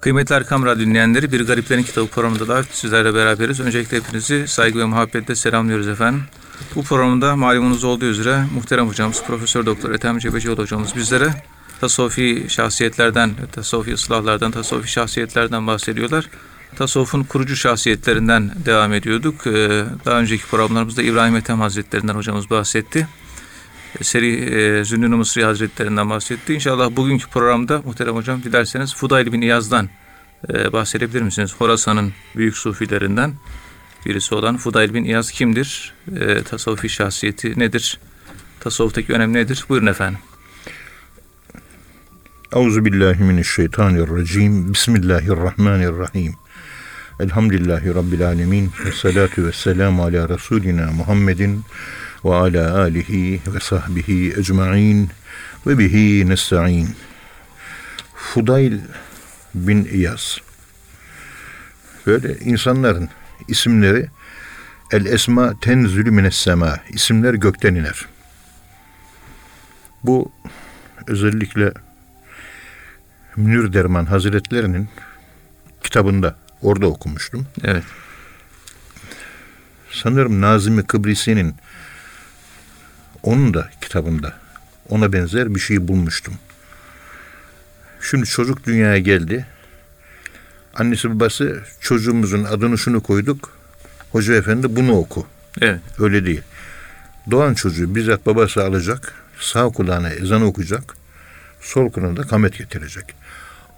Kıymetli Erkam Radyo dinleyenleri Bir Gariplerin Kitabı programında da sizlerle beraberiz. Öncelikle hepinizi saygı ve muhabbetle selamlıyoruz efendim. Bu programda malumunuz olduğu üzere muhterem hocamız Profesör Doktor Ethem Cebecioğlu hocamız bizlere tasavvufi şahsiyetlerden, tasavvufi ıslahlardan, tasavvufi şahsiyetlerden bahsediyorlar. Tasavvufun kurucu şahsiyetlerinden devam ediyorduk. Ee, Daha önceki programlarımızda İbrahim Ethem Hazretlerinden hocamız bahsetti. Seri e, Zünnün-i Mısri Hazretlerinden bahsetti. İnşallah bugünkü programda muhterem hocam dilerseniz Fudayl bin İyaz'dan e, bahsedebilir misiniz? Horasan'ın büyük sufilerinden birisi olan Fudayl bin İyaz kimdir? E, tasavvufi şahsiyeti nedir? Tasavvuftaki önem nedir? Buyurun efendim. Euzu billahi mineşşeytanirracim. Bismillahirrahmanirrahim. Elhamdülillahi rabbil alamin. Ve salatu vesselam ala Resulina Muhammedin ve ala alihi ve sahbihi ecmaîn ve bihi nestaîn. Fudayl bin İyaz. Böyle insanların isimleri El esma tenzülü mines sema. İsimler gökten iner. Bu özellikle Münir Derman Hazretlerinin kitabında orada okumuştum. Evet. Sanırım Nazım-ı Kıbrisi'nin onun da kitabında ona benzer bir şey bulmuştum. Şimdi çocuk dünyaya geldi. Annesi babası çocuğumuzun adını şunu koyduk. Hoca efendi bunu oku. Evet. Öyle değil. Doğan çocuğu bizzat babası alacak. Sağ kulağına ezan okuyacak. Sol kulağına da kamet getirecek.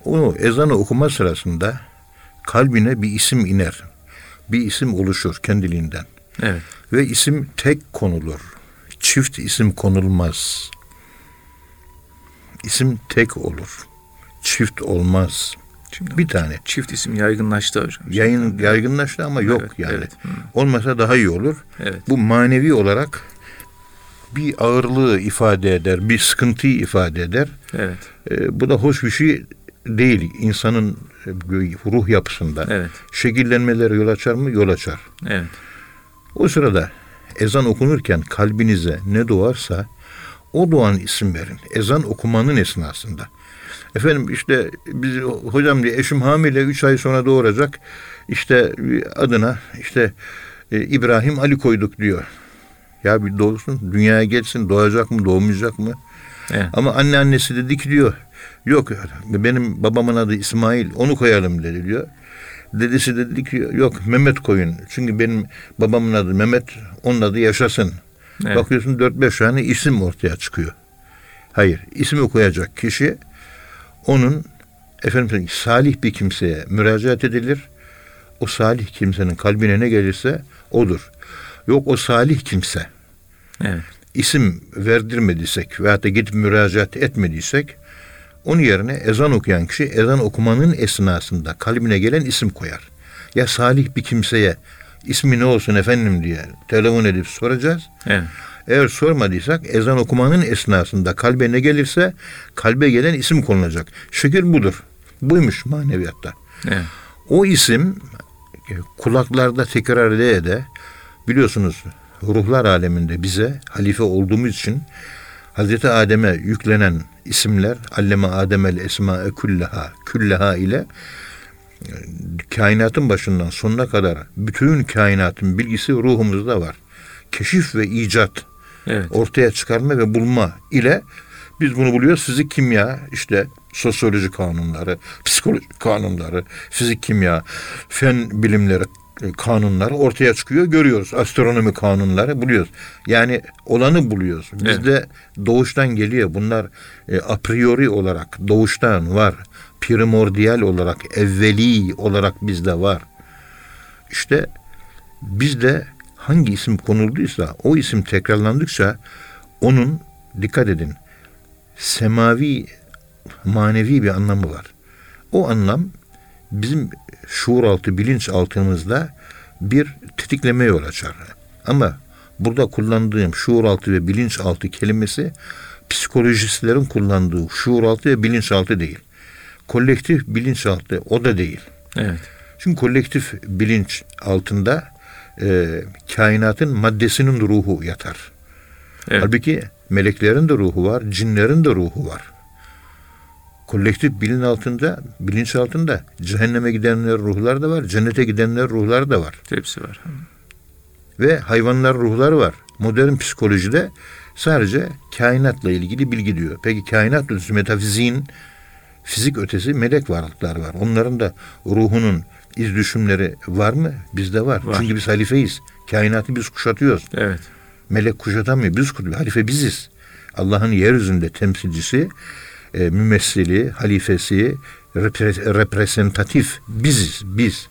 Onu ezanı okuma sırasında kalbine bir isim iner. Bir isim oluşur kendiliğinden. Evet. Ve isim tek konulur. Çift isim konulmaz. İsim tek olur. Çift olmaz. Şimdi Bir tane. çift isim yaygınlaştı hocam. Yayın yaygınlaştı ama yok Evet, yani. evet. Hı. Olmasa daha iyi olur. Evet. Bu manevi olarak bir ağırlığı ifade eder, bir sıkıntıyı ifade eder. Evet. Ee, bu da hoş bir şey değil. İnsanın e, ruh yapısında. Evet. Şekillenmelere yol açar mı? Yol açar. Evet. O sırada ezan okunurken kalbinize ne doğarsa o doğan isim verin. Ezan okumanın esnasında. Efendim işte biz hocam diye eşim hamile 3 ay sonra doğuracak. İşte adına işte e, İbrahim Ali koyduk diyor. Ya bir doğsun dünyaya gelsin doğacak mı doğmayacak mı? Evet. Ama anne annesi dedi ki diyor yok benim babamın adı İsmail onu koyalım dedi diyor. Dedesi dedi ki yok Mehmet koyun. Çünkü benim babamın adı Mehmet onun adı yaşasın. Evet. Bakıyorsun 4-5 tane isim ortaya çıkıyor. Hayır ismi koyacak kişi onun efendim salih bir kimseye müracaat edilir. O salih kimsenin kalbine ne gelirse odur. Yok o salih kimse Evet. isim verdirmediysek veyahut da gidip müracaat etmediysek onun yerine ezan okuyan kişi ezan okumanın esnasında kalbine gelen isim koyar. Ya salih bir kimseye ismi ne olsun efendim diye telefon edip soracağız. Evet. Eğer sormadıysak ezan okumanın esnasında kalbe ne gelirse kalbe gelen isim konulacak. Şekil budur. Buymuş maneviyatta. Evet. O isim e, kulaklarda tekrar ede ede biliyorsunuz ruhlar aleminde bize halife olduğumuz için Hazreti Adem'e yüklenen isimler Alleme Ademel Esma'e Külleha Külleha ile e, kainatın başından sonuna kadar bütün kainatın bilgisi ruhumuzda var. Keşif ve icat Evet. ortaya çıkarma ve bulma ile biz bunu buluyoruz. Fizik, kimya, işte sosyoloji kanunları, psikoloji kanunları, fizik, kimya, fen bilimleri kanunları ortaya çıkıyor. Görüyoruz. Astronomi kanunları buluyoruz. Yani olanı buluyoruz. Bizde doğuştan geliyor. Bunlar e, a priori olarak doğuştan var. Primordial olarak, evveli olarak bizde var. İşte bizde hangi isim konulduysa o isim tekrarlandıkça onun dikkat edin semavi manevi bir anlamı var. O anlam bizim şuur altı bilinç altımızda bir tetikleme yol açar. Ama burada kullandığım şuur altı ve bilinç altı kelimesi psikolojistlerin kullandığı şuur altı ve bilinç altı değil. Kolektif bilinç altı o da değil. Evet. Çünkü kolektif bilinç altında e, kainatın maddesinin ruhu yatar. Evet. Halbuki meleklerin de ruhu var, cinlerin de ruhu var. Kolektif bilin altında, bilinç altında cehenneme gidenler ruhlar da var, cennete gidenler ruhlar da var. Hepsi var. Ve hayvanlar ruhları var. Modern psikolojide sadece kainatla ilgili bilgi diyor. Peki kainat ötesi metafiziğin fizik ötesi melek varlıklar var. Onların da ruhunun iz düşümleri var mı? Bizde var. Var. Çünkü biz halifeyiz. Kainatı biz kuşatıyoruz. Evet. Melek kuşatamıyor. Biz kuşatıyoruz. Halife biziz. Allah'ın yeryüzünde temsilcisi, e, mümessili, halifesi, repre- representatif biziz. Biz.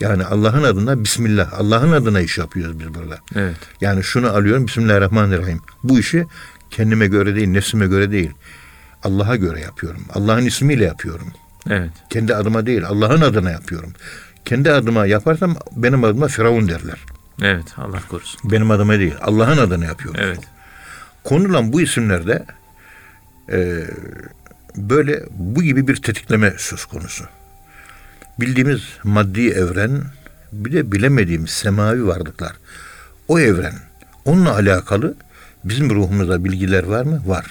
Yani Allah'ın adına Bismillah. Allah'ın adına iş yapıyoruz biz burada. Evet. Yani şunu alıyorum Bismillahirrahmanirrahim. Bu işi kendime göre değil, nefsime göre değil. Allah'a göre yapıyorum. Allah'ın ismiyle yapıyorum. Evet. Kendi adıma değil, Allah'ın adına yapıyorum. Kendi adıma yaparsam benim adıma Firavun derler. Evet. Allah korusun. Benim adıma değil, Allah'ın adına yapıyorum. Evet. Konulan bu isimlerde e, böyle bu gibi bir tetikleme söz konusu. Bildiğimiz maddi evren bir de bilemediğimiz semavi varlıklar. O evren onunla alakalı bizim ruhumuzda bilgiler var mı? Var.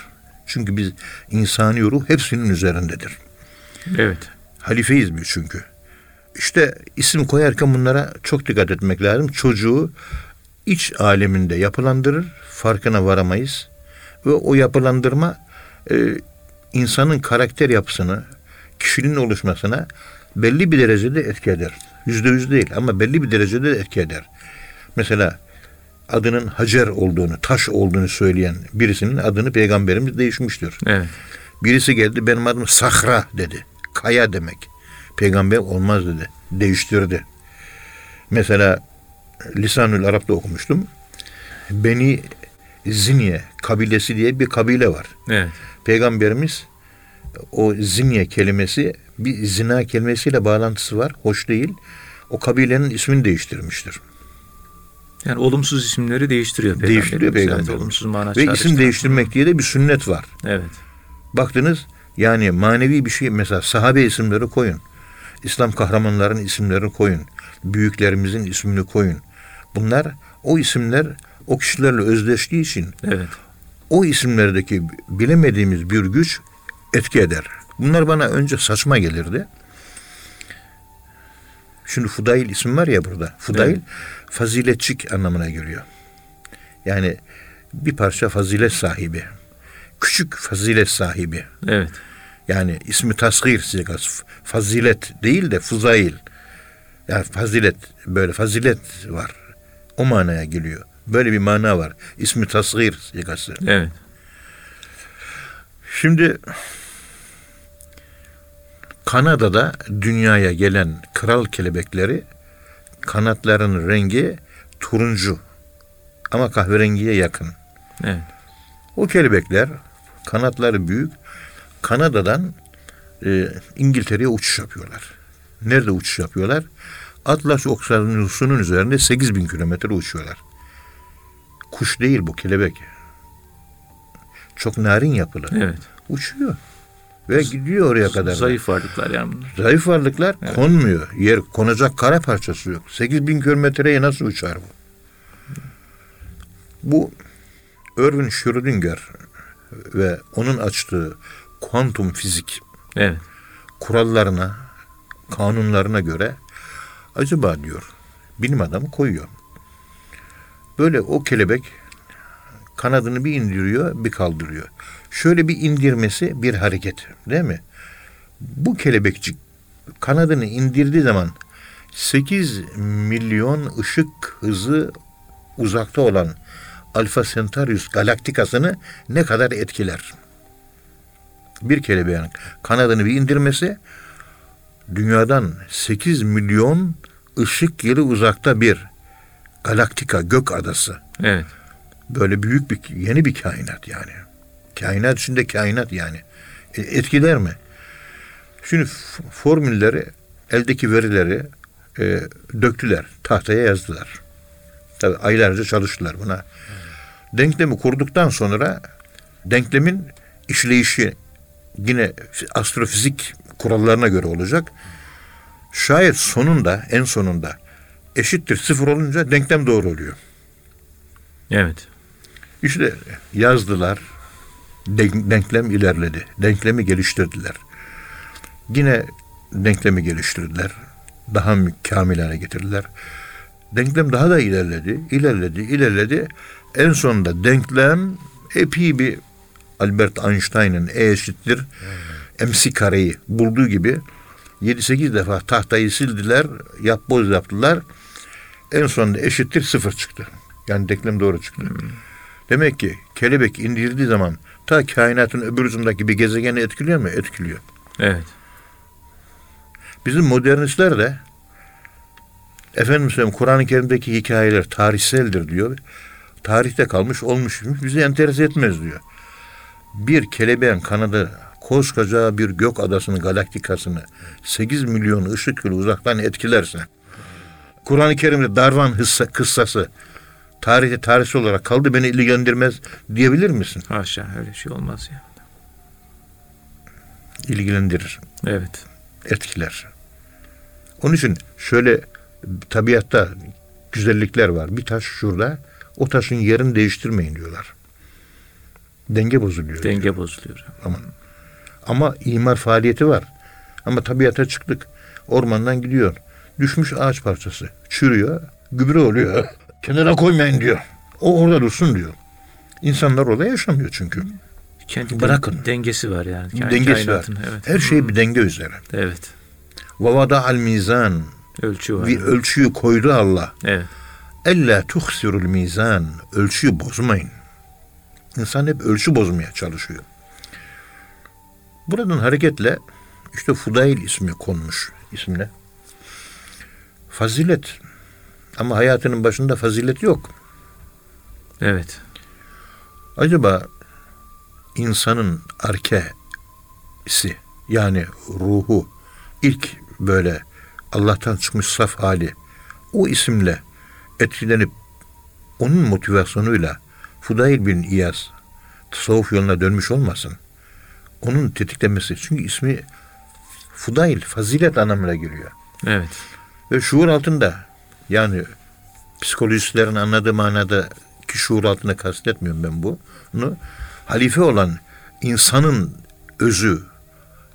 Çünkü biz insani ruh hepsinin üzerindedir. Evet. Halifeyiz biz çünkü. İşte isim koyarken bunlara çok dikkat etmek lazım. Çocuğu iç aleminde yapılandırır, farkına varamayız. Ve o yapılandırma e, insanın karakter yapısını, kişiliğin oluşmasına belli bir derecede etki eder. Yüzde yüz değil ama belli bir derecede etki eder. Mesela adının Hacer olduğunu, taş olduğunu söyleyen birisinin adını peygamberimiz değişmiştir. Evet. Birisi geldi benim adım Sahra dedi. Kaya demek. Peygamber olmaz dedi. Değiştirdi. Mesela Lisanül Arap'ta okumuştum. Beni Zinye kabilesi diye bir kabile var. Evet. Peygamberimiz o Zinye kelimesi bir zina kelimesiyle bağlantısı var. Hoş değil. O kabilenin ismini değiştirmiştir. Yani olumsuz isimleri değiştiriyor peygamber. Değiştiriyor peygamber. olumsuz mana Ve isim değiştirmek diye de bir sünnet var. Evet. Baktınız yani manevi bir şey mesela sahabe isimleri koyun. İslam kahramanların isimlerini koyun. Büyüklerimizin ismini koyun. Bunlar o isimler o kişilerle özdeştiği için Evet. O isimlerdeki bilemediğimiz bir güç etki eder. Bunlar bana önce saçma gelirdi. Şimdi Fudail isim var ya burada. Fudail Evet. faziletçik anlamına geliyor. Yani bir parça fazilet sahibi. Küçük fazilet sahibi. Evet. Yani ismi tasgir sigası. Fazilet değil de fuzail. Yani fazilet böyle fazilet var. O manaya geliyor. Böyle bir mana var. İsmi tasgir sigası. Evet. Şimdi Kanada'da dünyaya gelen kral kelebekleri kanatlarının rengi turuncu ama kahverengiye yakın. Evet. O kelebekler kanatları büyük. Kanada'dan e, İngiltere'ye uçuş yapıyorlar. Nerede uçuş yapıyorlar? Atlas Okyanusu'nun üzerinde 8000 kilometre uçuyorlar. Kuş değil bu kelebek. Çok narin yapılı. Evet. Uçuyor. Ve gidiyor oraya kadar. da. Zayıf varlıklar yani bunlar. Zayıf varlıklar konmuyor. Yer konacak kara parçası yok. 8000 kilometreye nasıl uçar bu? Bu Erwin Schrödinger ve onun açtığı kuantum fizik Evet. kurallarına, kanunlarına göre acaba diyor bilim adamı koyuyor. Böyle o kelebek kanadını bir indiriyor, bir kaldırıyor. Şöyle bir indirmesi bir hareket, değil mi? Bu kelebekçik kanadını indirdiği zaman 8 milyon ışık hızı uzakta olan Alfa Centaurus galaktikasını ne kadar etkiler? Bir kelebeğin kanadını bir indirmesi dünyadan 8 milyon ışık yılı uzakta bir galaktika gök adası. Evet. Böyle büyük bir yeni bir kainat yani. Kainat içinde kainat yani. E, etkiler mi? Şimdi formülleri, eldeki verileri e, döktüler, tahtaya yazdılar. Tabii aylarca çalıştılar buna. Denklemi kurduktan sonra denklemin işleyişi yine fi- astrofizik kurallarına göre olacak. Şayet sonunda, en sonunda eşittir sıfır olunca denklem doğru oluyor. Evet. İşte yazdılar, Den- denklem ilerledi. Denklemi geliştirdiler. Yine denklemi geliştirdiler. Daha kamil hale getirdiler. Denklem daha da ilerledi, ilerledi, ilerledi. En sonunda denklem epey bir Albert Einstein'ın E eşittir MC kareyi bulduğu gibi 7-8 defa tahtayı sildiler, yapboz yaptılar. En sonunda eşittir sıfır çıktı. Yani denklem doğru çıktı. Demek ki kelebek indirdiği zaman ta kainatın öbür ucundaki bir gezegeni etkiliyor mu? Etkiliyor. Evet. Bizim modernistler de efendim söyleyeyim Kur'an-ı Kerim'deki hikayeler tarihseldir diyor. Tarihte kalmış olmuş bizi enterese etmez diyor. Bir kelebeğin kanadı koskoca bir gök adasını galaktikasını 8 milyon ışık yılı uzaktan etkilerse Kur'an-ı Kerim'de Darvan hıssa, kıssası tarihte tarihsel olarak kaldı beni ilgilendirmez diyebilir misin? Haşa öyle şey olmaz ya. İlgilendirir. Evet. etkiler. Onun için şöyle tabiatta güzellikler var. Bir taş şurada, o taşın yerini değiştirmeyin diyorlar. Denge bozuluyor. Denge bozuluyor. Ama, ama imar faaliyeti var. Ama tabiata çıktık. Ormandan gidiyor. Düşmüş ağaç parçası. Çürüyor. Gübre oluyor. Kenara koymayın diyor. O orada dursun diyor. İnsanlar orada yaşamıyor çünkü. Kendi Bırakın. dengesi var yani. Kain- Dengesi var. Evet. Her şey bir denge üzere. Evet. Ve vada al mizan. Ölçü var. Bir ölçüyü koydu Allah. Evet. Elle tuhsirul mizan. Ölçüyü bozmayın. İnsan hep ölçü bozmaya çalışıyor. Buradan hareketle işte Fudail ismi konmuş isimle. Fazilet. Ama hayatının başında fazilet yok. Evet. Acaba insanın arkesi yani ruhu ilk böyle Allah'tan çıkmış saf hali o isimle etkilenip onun motivasyonuyla Fudail bin İyaz tasavvuf yoluna dönmüş olmasın. Onun tetiklemesi. Çünkü ismi Fudail, fazilet anlamına giriyor. Evet. Ve şuur altında yani psikolojistlerin anladığı manada ki şuur altında kastetmiyorum ben bunu. Halife olan insanın özü,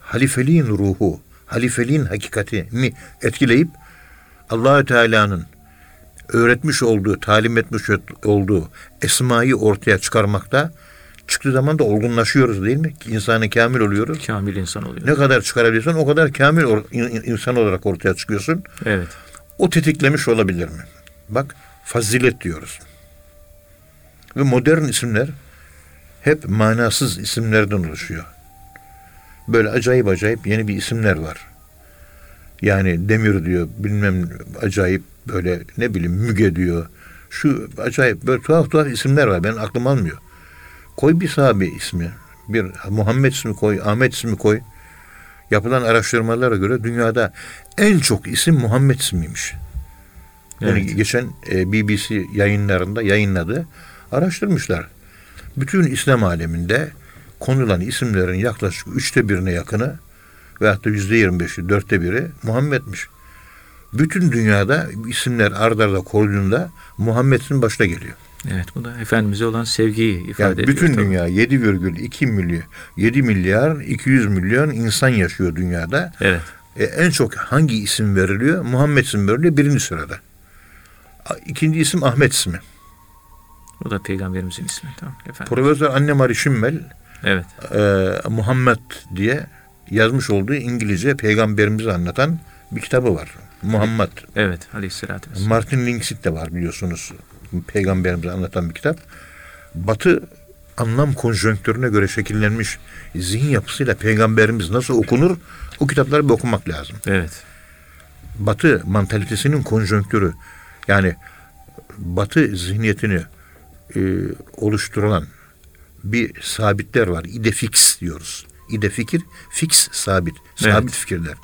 halifeliğin ruhu, halifeliğin hakikatini etkileyip Allahü Teala'nın öğretmiş olduğu, talim etmiş olduğu esmayı ortaya çıkarmakta çıktığı zaman da olgunlaşıyoruz değil mi? İnsanı kamil oluyoruz. Kamil insan oluyor. Ne kadar çıkarabiliyorsan o kadar kamil insan olarak ortaya çıkıyorsun. Evet. O tetiklemiş olabilir mi? Bak fazilet diyoruz. Ve modern isimler hep manasız isimlerden oluşuyor. Böyle acayip acayip yeni bir isimler var. Yani demir diyor, bilmem acayip böyle ne bileyim müge diyor. Şu acayip böyle tuhaf tuhaf isimler var. Ben aklım almıyor. Koy bir sahabe ismi. Bir Muhammed ismi koy, Ahmet ismi koy. Yapılan araştırmalara göre dünyada en çok isim Muhammed ismiymiş. Yani Evet. geçen e, BBC yayınlarında yayınladı. Araştırmışlar. Bütün İslam aleminde konulan isimlerin yaklaşık üçte birine yakını veyahut da yüzde yirmi beşi, dörtte biri Muhammed'miş. Bütün dünyada isimler ardarda arda koyduğunda Muhammed'in başta geliyor. Evet. Bu da Efendimiz'e olan sevgiyi ifade Yani ediyor. bütün tabii. dünya 7,2 milyon 7 milyar 200 milyon insan yaşıyor dünyada. Evet. E, en çok hangi isim veriliyor? Muhammed isim veriliyor birinci sırada. İkinci isim Ahmet ismi. O da peygamberimizin ismi. Tamam efendim. Profesör Anne Marie Schimmel Evet. e, Muhammed diye yazmış olduğu İngilizce peygamberimizi anlatan bir kitabı var. Muhammed. Evet. Aleyhisselatü vesselam. Martin Linksit de var biliyorsunuz. Peygamberimizi anlatan bir kitap. Batı anlam konjonktürüne göre şekillenmiş zihin yapısıyla peygamberimiz nasıl okunur o kitapları bir okumak lazım. Evet. Batı mantalitesinin konjonktürü yani Batı zihniyetini e, oluşturulan bir sabitler var. İde fix diyoruz. İde fikir, fix sabit. Sabit Evet. fikirler.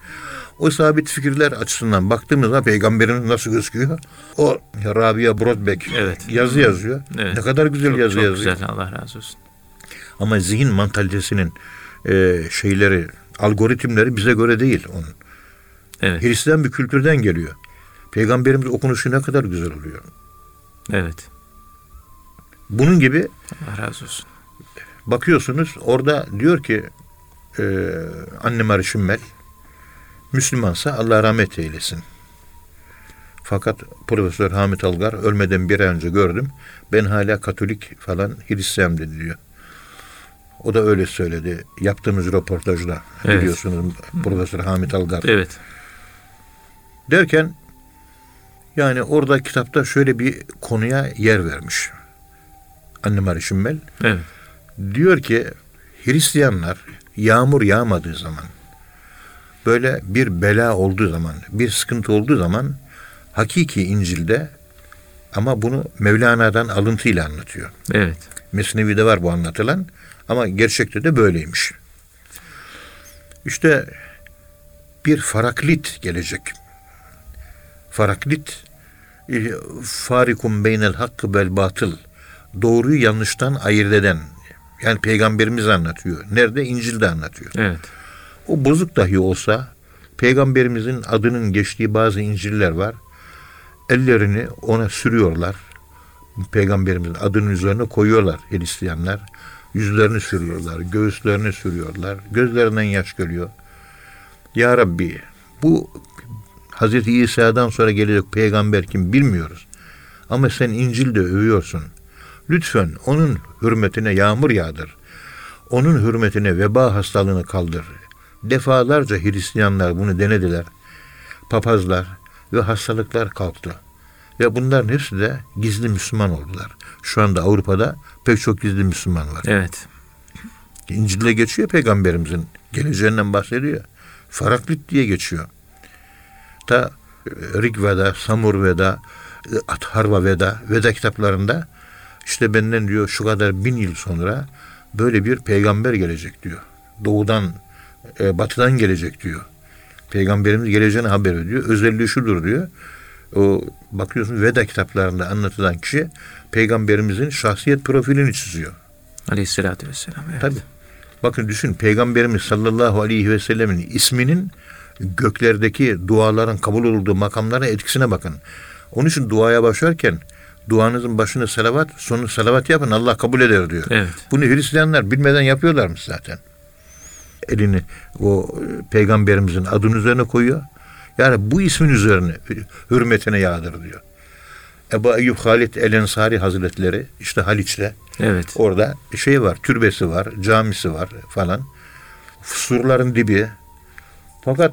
O sabit fikirler açısından baktığımız zaman peygamberimiz nasıl gözüküyor? O Rabia Brodbeck Evet. yazı yazıyor. Evet. Ne kadar güzel Çok, yazı çok yazıyor. güzel. Allah razı olsun. Ama zihin mantalitesinin e, şeyleri, algoritmleri bize göre değil onun. Evet. Hristiyan bir kültürden geliyor. Peygamberimiz okunuşu ne kadar güzel oluyor. Evet. Bunun gibi Allah razı olsun. bakıyorsunuz orada diyor ki e, annem Arışimmel Müslümansa Allah rahmet eylesin. Fakat Profesör Hamit Algar ölmeden bir ay önce gördüm. Ben hala Katolik falan Hristiyan dedi diyor. O da öyle söyledi. Yaptığımız röportajda Evet. biliyorsunuz Profesör Hamit Algar. Evet. Derken yani orada kitapta şöyle bir konuya yer vermiş. Annem Arışimmel. Evet. Diyor ki Hristiyanlar yağmur yağmadığı zaman böyle bir bela olduğu zaman, bir sıkıntı olduğu zaman hakiki İncil'de ama bunu Mevlana'dan alıntıyla anlatıyor. Evet. Mesnevi'de var bu anlatılan ama gerçekte de böyleymiş. İşte bir faraklit gelecek. Faraklit farikum beynel hakkı bel batıl. Doğruyu yanlıştan ayırt eden. Yani peygamberimiz anlatıyor. Nerede? İncil'de anlatıyor. Evet. O bozuk dahi olsa peygamberimizin adının geçtiği bazı İncil'ler var. Ellerini ona sürüyorlar. Peygamberimizin adının üzerine koyuyorlar Hristiyanlar. Yüzlerini sürüyorlar, göğüslerini sürüyorlar. Gözlerinden yaş geliyor. Ya Rabbi bu Hazreti İsa'dan sonra gelecek peygamber kim bilmiyoruz. Ama sen İncil'de övüyorsun. Lütfen onun hürmetine yağmur yağdır. Onun hürmetine veba hastalığını kaldır. Defalarca Hristiyanlar bunu denediler. Papazlar ve hastalıklar kalktı. Ve bunların hepsi de gizli Müslüman oldular. Şu anda Avrupa'da pek çok gizli Müslüman var. Evet. İncil'de geçiyor peygamberimizin geleceğinden bahsediyor. Faraklit diye geçiyor. Ta e, Rig Veda, Samur Veda, e, Atharva Veda, Veda kitaplarında işte benden diyor şu kadar bin yıl sonra böyle bir peygamber gelecek diyor. Doğudan, e, batıdan gelecek diyor. Peygamberimiz geleceğini haber ediyor. Özelliği şudur diyor. O bakıyorsun Veda kitaplarında anlatılan kişi peygamberimizin şahsiyet profilini çiziyor. Aleyhissalatü vesselam. Evet. Tabii. Bakın düşün Peygamberimiz sallallahu aleyhi ve sellemin isminin göklerdeki duaların kabul olduğu makamlara etkisine bakın. Onun için duaya başlarken duanızın başını salavat, sonu salavat yapın Allah kabul eder diyor. Evet. Bunu Hristiyanlar bilmeden yapıyorlarmış zaten. Elini o peygamberimizin adının üzerine koyuyor. Yani bu ismin üzerine hürmetine yağdır diyor. Ebu Eyyub Halid El Ensari Hazretleri işte Haliç'te Evet. Orada şey var, türbesi var, camisi var falan. Surların dibi. Fakat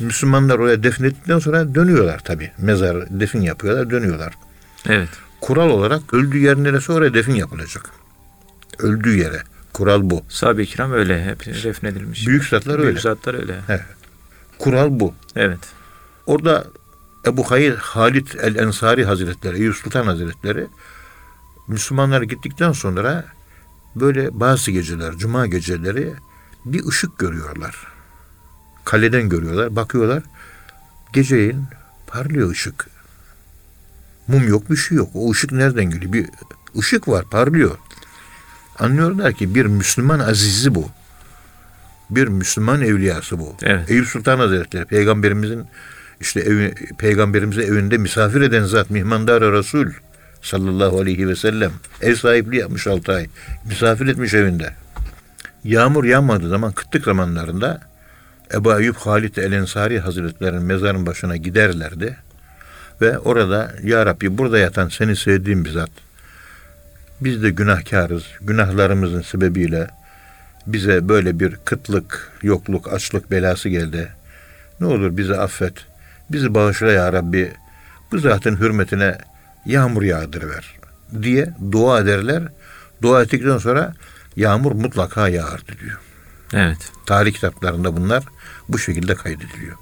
Müslümanlar oraya defnettikten sonra dönüyorlar tabi. Mezar defin yapıyorlar, dönüyorlar. Evet. Kural olarak öldüğü yer neresi oraya defin yapılacak. Öldüğü yere. Kural bu. Sahabe-i kiram öyle. Hep defnedilmiş. Büyük zatlar Büyük öyle. zatlar öyle. Kural bu. Evet. Orada Ebu Hayr Halid el Ensari Hazretleri, Eyüp Sultan Hazretleri Müslümanlar gittikten sonra böyle bazı geceler, cuma geceleri bir ışık görüyorlar. Kaleden görüyorlar, bakıyorlar. Geceyin parlıyor ışık. Mum yok, bir şey yok. O ışık nereden geliyor? Bir ışık var, parlıyor. Anlıyorlar ki bir Müslüman azizi bu. Bir Müslüman evliyası bu. Evet. Eyüp Sultan Hazretleri peygamberimizin işte evi, peygamberimizi evinde misafir eden zat mihmandar Resul sallallahu aleyhi ve sellem ev sahipliği yapmış 6 ay. Misafir etmiş evinde. Yağmur yağmadığı zaman kıtlık zamanlarında Ebu Eyyub Halid el Ensari Hazretleri'nin mezarın başına giderlerdi. Ve orada Ya Rabbi burada yatan seni sevdiğim bir zat. Biz de günahkarız. Günahlarımızın sebebiyle bize böyle bir kıtlık, yokluk, açlık belası geldi. Ne olur bizi affet. Bizi bağışla ya Rabbi. Bu zatın hürmetine yağmur yağdırıver diye dua ederler. Dua ettikten sonra yağmur mutlaka yağardı diyor. Evet. Tarih kitaplarında bunlar bu şekilde kaydediliyor.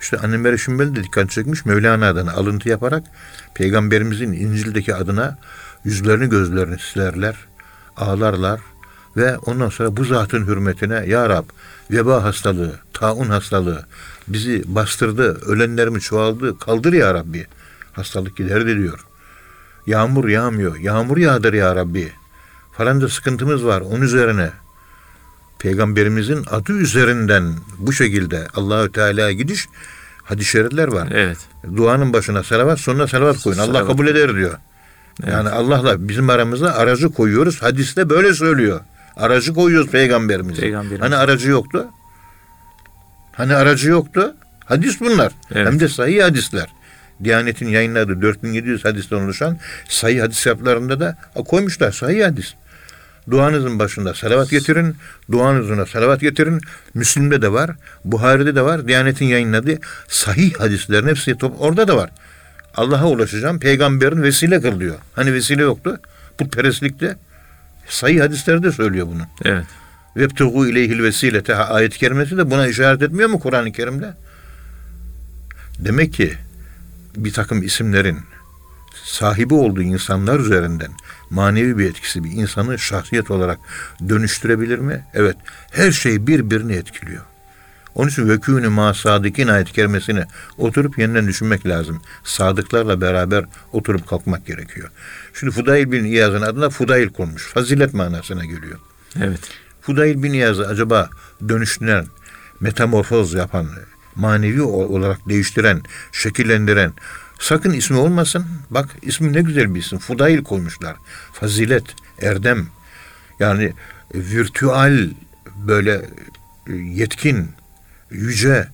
İşte annem Meri Şümbel de dikkat çekmiş Mevlana'dan alıntı yaparak peygamberimizin İncil'deki adına yüzlerini gözlerini silerler, ağlarlar ve ondan sonra bu zatın hürmetine Ya Rab veba hastalığı, taun hastalığı bizi bastırdı, ölenlerimi çoğaldı, kaldır Ya Rabbi. Hastalık giderdi diyor. Yağmur yağmıyor, yağmur yağdır Ya Rabbi. Falanca sıkıntımız var, onun üzerine peygamberimizin adı üzerinden bu şekilde Allahü Teala'ya gidiş hadis-i şerifler var. Evet. Duanın başına salavat, sonuna salavat koyun. Allah Salavat. kabul eder diyor. Yani Allah'la bizim aramızda aracı koyuyoruz. Hadiste böyle söylüyor. Aracı koyuyoruz peygamberimize. Peygamberimize. Hani aracı yoktu? Hani aracı yoktu? Hadis bunlar. Evet. Hem de sahih hadisler. Diyanet'in yayınladığı 4700 hadisten oluşan sahih hadis kitaplarında da koymuşlar sahih hadis. Duanızın başında salavat getirin. Duanızına salavat getirin. Müslim'de de var. Buhari'de de var. Diyanet'in yayınladığı sahih hadislerin hepsi top, orada da var. Allah'a ulaşacağım. Peygamberin vesile kıl diyor. Hani vesile yoktu. Putperestlikte sahih hadisleri söylüyor bunu. Evet. Vebtugu ileyhil vesilete ayet-i kerimesi de buna işaret etmiyor mu Kur'an-ı Kerim'de? Demek ki bir takım isimlerin sahibi olduğu insanlar üzerinden manevi bir etkisi bir insanı şahsiyet olarak dönüştürebilir mi? Evet. Her şey birbirini etkiliyor. Onun için vekûnü ma sadıkin ayet-i kerimesini oturup yeniden düşünmek lazım. Sadıklarla beraber oturup kalkmak gerekiyor. Şimdi Fudayl bin İyaz'ın adına Fudayl konmuş. Fazilet manasına geliyor. Evet. Fudayl bin İyaz'ı acaba dönüştüren, metamorfoz yapan, manevi olarak değiştiren, şekillendiren sakın ismi olmasın. Bak ismi ne güzel bir isim. Fudayl koymuşlar. Fazilet, erdem. Yani e, virtüel böyle e, yetkin, yüce,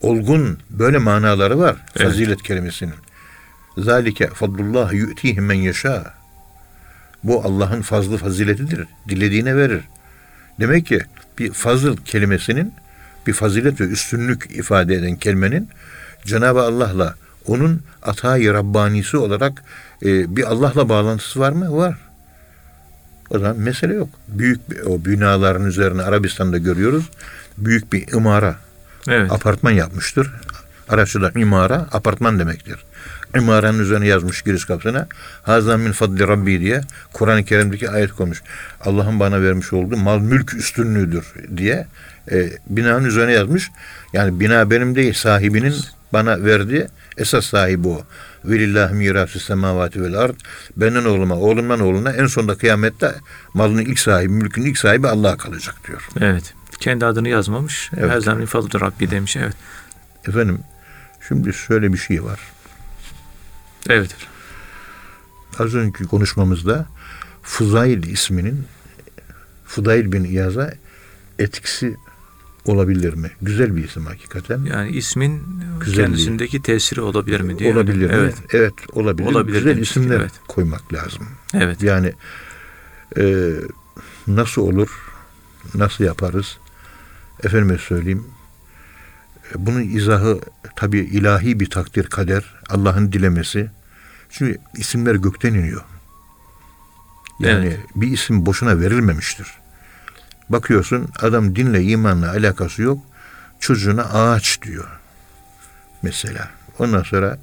olgun böyle manaları var Evet. fazilet kelimesinin. Zalike fadlullah yu'tihi men yeşâ. Bu Allah'ın fazlı faziletidir. Dilediğine verir. Demek ki bir fazıl kelimesinin bir fazilet ve üstünlük ifade eden kelimenin Cenab-ı Allah'la onun atayı Rabbanisi olarak e, bir Allah'la bağlantısı var mı? Var. O zaman mesele yok. Büyük bir, o binaların üzerine Arabistan'da görüyoruz. Büyük bir imara, Evet. apartman yapmıştır. Araçta imara, apartman demektir. İmaranın üzerine yazmış giriş kapısına. Hazan min fadli Rabbi diye Kur'an-ı Kerim'deki ayet koymuş. Allah'ın bana vermiş olduğu mal mülk üstünlüğüdür diye e, binanın üzerine yazmış. Yani bina benim değil sahibinin bana verdiği esas sahibi o. Velillah mirasü semavati vel ard. Benden oğluma, oğlumdan oğluna en sonunda kıyamette malın ilk sahibi, mülkün ilk sahibi Allah'a kalacak diyor. Evet. Kendi adını yazmamış. Evet. Her zaman ifadüdür Rabbi demiş. Evet. Efendim şimdi şöyle bir şey var. Evet. Az önceki konuşmamızda Fuzayl isminin Fudayl bin İyaz'a etkisi olabilir mi? Güzel bir isim hakikaten. Yani ismin Güzelliği. kendisindeki tesiri olabilir mi diye. olabilir mi? Evet. Evet, olabilir. Olabilir Güzel demiştik, isimler evet. koymak lazım. Evet. Yani e, nasıl olur? Nasıl yaparız? Efendime söyleyeyim. e, Bunun izahı tabi ilahi bir takdir kader. Allah'ın dilemesi. Çünkü isimler gökten iniyor. Yani Evet. bir isim boşuna verilmemiştir. Bakıyorsun adam dinle imanla alakası yok. Çocuğuna ağaç diyor. Mesela. Ondan sonra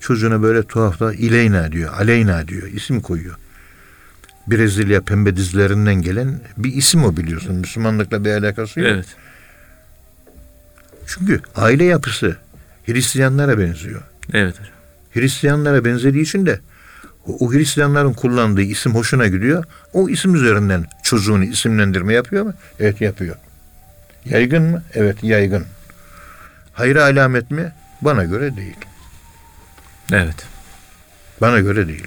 çocuğuna böyle tuhaf da İleyna diyor, Aleyna diyor. isim koyuyor. Brezilya pembe dizilerinden gelen bir isim o biliyorsun. Müslümanlıkla bir alakası yok. Evet. Çünkü aile yapısı Hristiyanlara benziyor. Evet. Hristiyanlara benzediği için de o, Hristiyanların kullandığı isim hoşuna gidiyor. O isim üzerinden çocuğunu isimlendirme yapıyor mu? Evet yapıyor. Yaygın mı? Evet yaygın. Hayra alamet mi? Bana göre değil. Evet. Bana göre değil.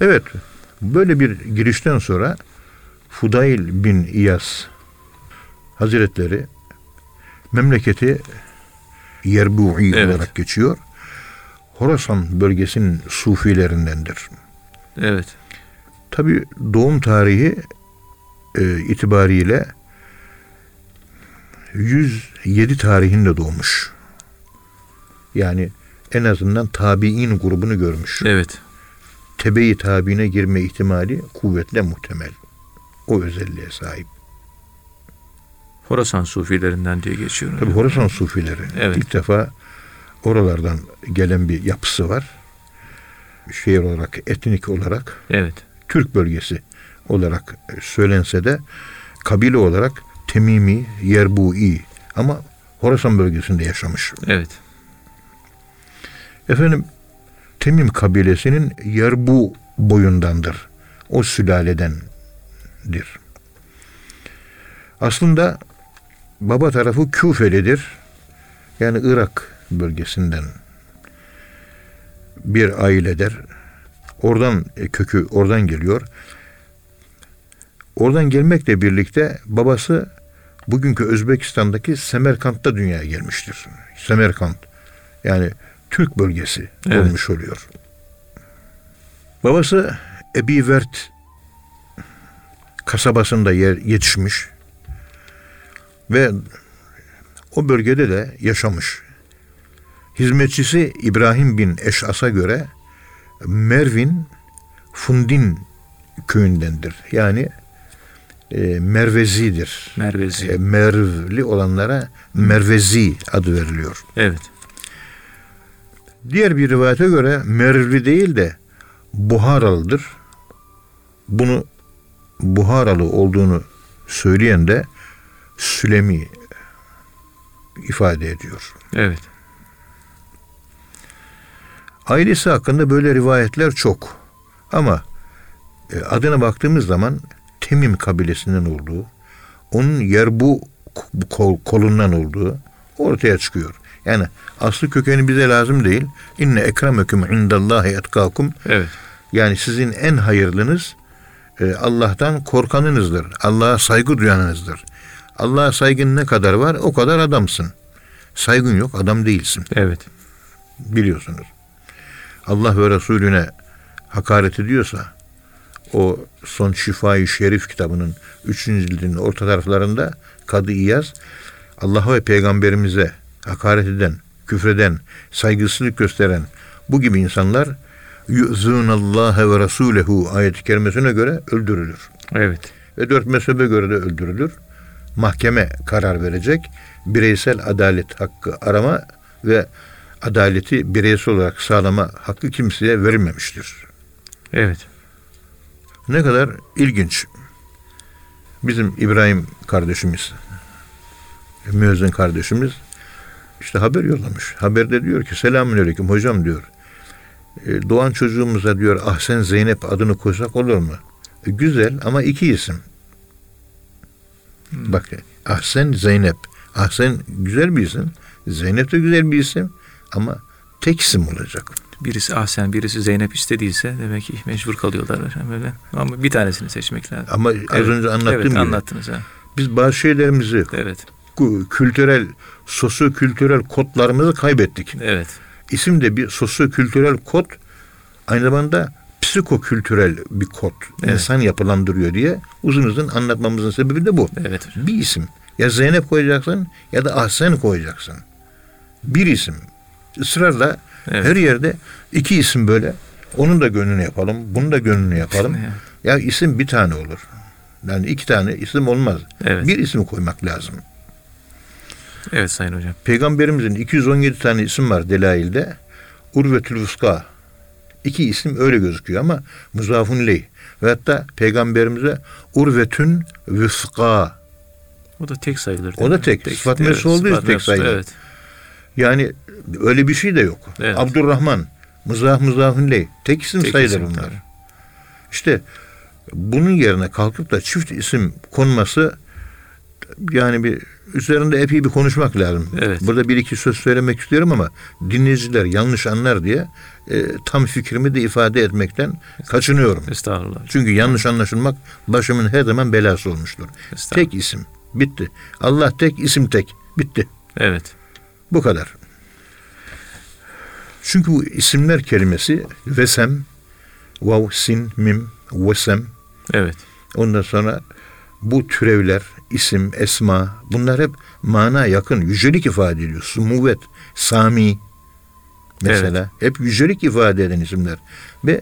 Evet, böyle bir girişten sonra Fudayl bin İyas Hazretleri memleketi Yerbu'i Evet. olarak geçiyor. Horasan bölgesinin sufilerindendir. Evet. Tabi doğum tarihi e, itibariyle 107 tarihinde doğmuş. Yani en azından tabi'in grubunu görmüş. Evet. Tebe-i tabiine girme ihtimali kuvvetle muhtemel. O özelliğe sahip. Horasan sufilerinden diye geçiyor. Tabi Horasan sufileri Evet. ilk defa oralardan gelen bir yapısı var. Şehir olarak, etnik olarak Evet. Türk bölgesi olarak söylense de kabile olarak Temimi, Yerbui ama Horasan bölgesinde yaşamış. Evet. Efendim Temim kabilesinin Yerbu boyundandır. O sülaledendir. Aslında baba tarafı Küfelidir. Yani Irak bölgesinden bir ailedir. Oradan e, kökü oradan geliyor. Oradan gelmekle birlikte babası bugünkü Özbekistan'daki Semerkant'ta dünyaya gelmiştir. Semerkant yani Türk bölgesi Evet. olmuş oluyor. Babası Ebi Vert kasabasında yer, yetişmiş ve o bölgede de yaşamış. Hizmetçisi İbrahim bin Eş'as'a göre Mervin Fundin köyündendir. Yani e, Mervezidir. Mervezi. E, Mervli olanlara Mervezi adı veriliyor. Evet. Diğer bir rivayete göre Mervli değil de Buharalıdır. Bunu Buharalı olduğunu söyleyen de Sülemi ifade ediyor. Evet. Ailesi hakkında böyle rivayetler çok. Ama e, adına baktığımız zaman Temim kabilesinden olduğu, onun Yerbu kol, kolundan olduğu ortaya çıkıyor. Yani aslı kökeni bize lazım değil. İnne ekremeküm indallahi etkakum. Evet. Yani sizin en hayırlınız e, Allah'tan korkanınızdır. Allah'a saygı duyanınızdır. Allah'a saygın ne kadar var o kadar adamsın. Saygın yok adam değilsin Evet. biliyorsunuz. Allah ve Resulüne hakaret ediyorsa o son Şifai Şerif kitabının 3. cildinin orta taraflarında Kadı İyaz Allah'a ve peygamberimize hakaret eden, küfreden, saygısızlık gösteren bu gibi insanlar yu'zûnallâhe ve rasûlehu ayet-i kerimesine göre öldürülür. Evet. Ve dört mezhebe göre de öldürülür. Mahkeme karar verecek. Bireysel adalet hakkı arama ve adaleti bireysel olarak sağlama hakkı kimseye verilmemiştir. Evet. Ne kadar ilginç. Bizim İbrahim kardeşimiz, müezzin kardeşimiz işte haber yollamış. Haberde diyor ki selamünaleyküm hocam diyor. E, doğan çocuğumuza diyor Ahsen Zeynep adını koysak olur mu? E, güzel ama iki isim. Bak Ahsen Zeynep. Ahsen güzel bir isim. Zeynep de güzel bir isim ama tek isim olacak. Birisi Ahsen, birisi Zeynep istediyse demek ki mecbur kalıyorlar böyle. Ama bir tanesini seçmek lazım. Ama az Evet. önce anlattığım Evet, gibi anlattınız ha. biz bazı şeylerimizi Evet. kültürel, sosyo-kültürel kodlarımızı kaybettik. Evet. İsim de bir sosyo-kültürel kod, aynı zamanda psikokültürel bir kod. Evet. İnsan yapılandırıyor diye uzun uzun anlatmamızın sebebi de bu. Evet hocam. Bir isim. Ya Zeynep koyacaksın ya da Ahsen koyacaksın. Bir isim. Israrla Evet. her yerde iki isim böyle. Onun da gönlünü yapalım, bunun da gönlünü yapalım. Evet. ya isim bir tane olur. Yani iki tane isim olmaz. Evet. Bir isim koymak lazım. Evet Sayın Hocam. Peygamberimizin 217 tane isim var Delail'de. Urvetül Vuska. İki isim öyle gözüküyor ama muzafun ley. Ve hatta peygamberimize Urvetün Vüska. O da tek sayılır. O da mi? tek. Sıfat mevzusu olduğu için tek sayılır. Evet. Yani öyle bir şey de yok. Evet. Abdurrahman, Muzaf Muzafun ley. Tek isim Tek sayılır isim bunlar. tabii. İşte bunun yerine kalkıp da çift isim konması yani bir üzerinde epey bir konuşmak lazım. Evet. Burada bir iki söz söylemek istiyorum ama dinleyiciler yanlış anlar diye e, tam fikrimi de ifade etmekten kaçınıyorum. Estağfurullah. Çünkü yanlış anlaşılmak başımın her zaman belası olmuştur. Tek isim. Bitti. Allah tek, isim tek. Bitti. Evet. Bu kadar. Çünkü bu isimler kelimesi vesem, vav, sin, mim, vesem, Evet. Ondan sonra bu türevler, isim, esma bunlar hep mana yakın, yücelik ifade ediyor. Sumuvet, sami mesela hep yücelik ifade eden isimler. Ve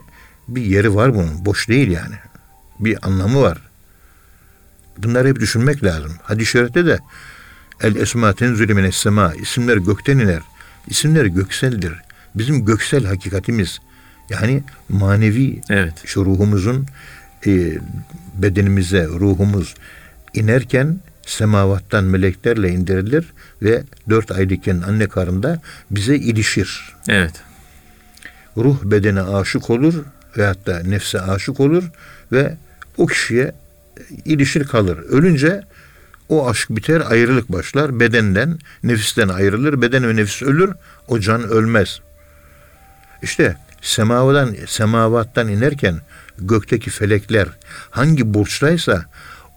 bir yeri var bunun, boş değil yani. Bir anlamı var. Bunları hep düşünmek lazım. Hadis-i şerifte de el esma tenzülü mines sema isimler gökten iner. İsimler gökseldir. Bizim göksel hakikatimiz yani manevi Evet. şu ruhumuzun e, bedenimize ruhumuz inerken semavattan meleklerle indirilir ve dört aylıkken anne karnında bize ilişir. Evet. Ruh bedene aşık olur veyahut da nefse aşık olur ve o kişiye ilişir kalır. Ölünce o aşk biter, ayrılık başlar. Bedenden, nefisten ayrılır. Beden ve nefis ölür, o can ölmez. İşte Semavadan, semavattan inerken gökteki felekler hangi burçtaysa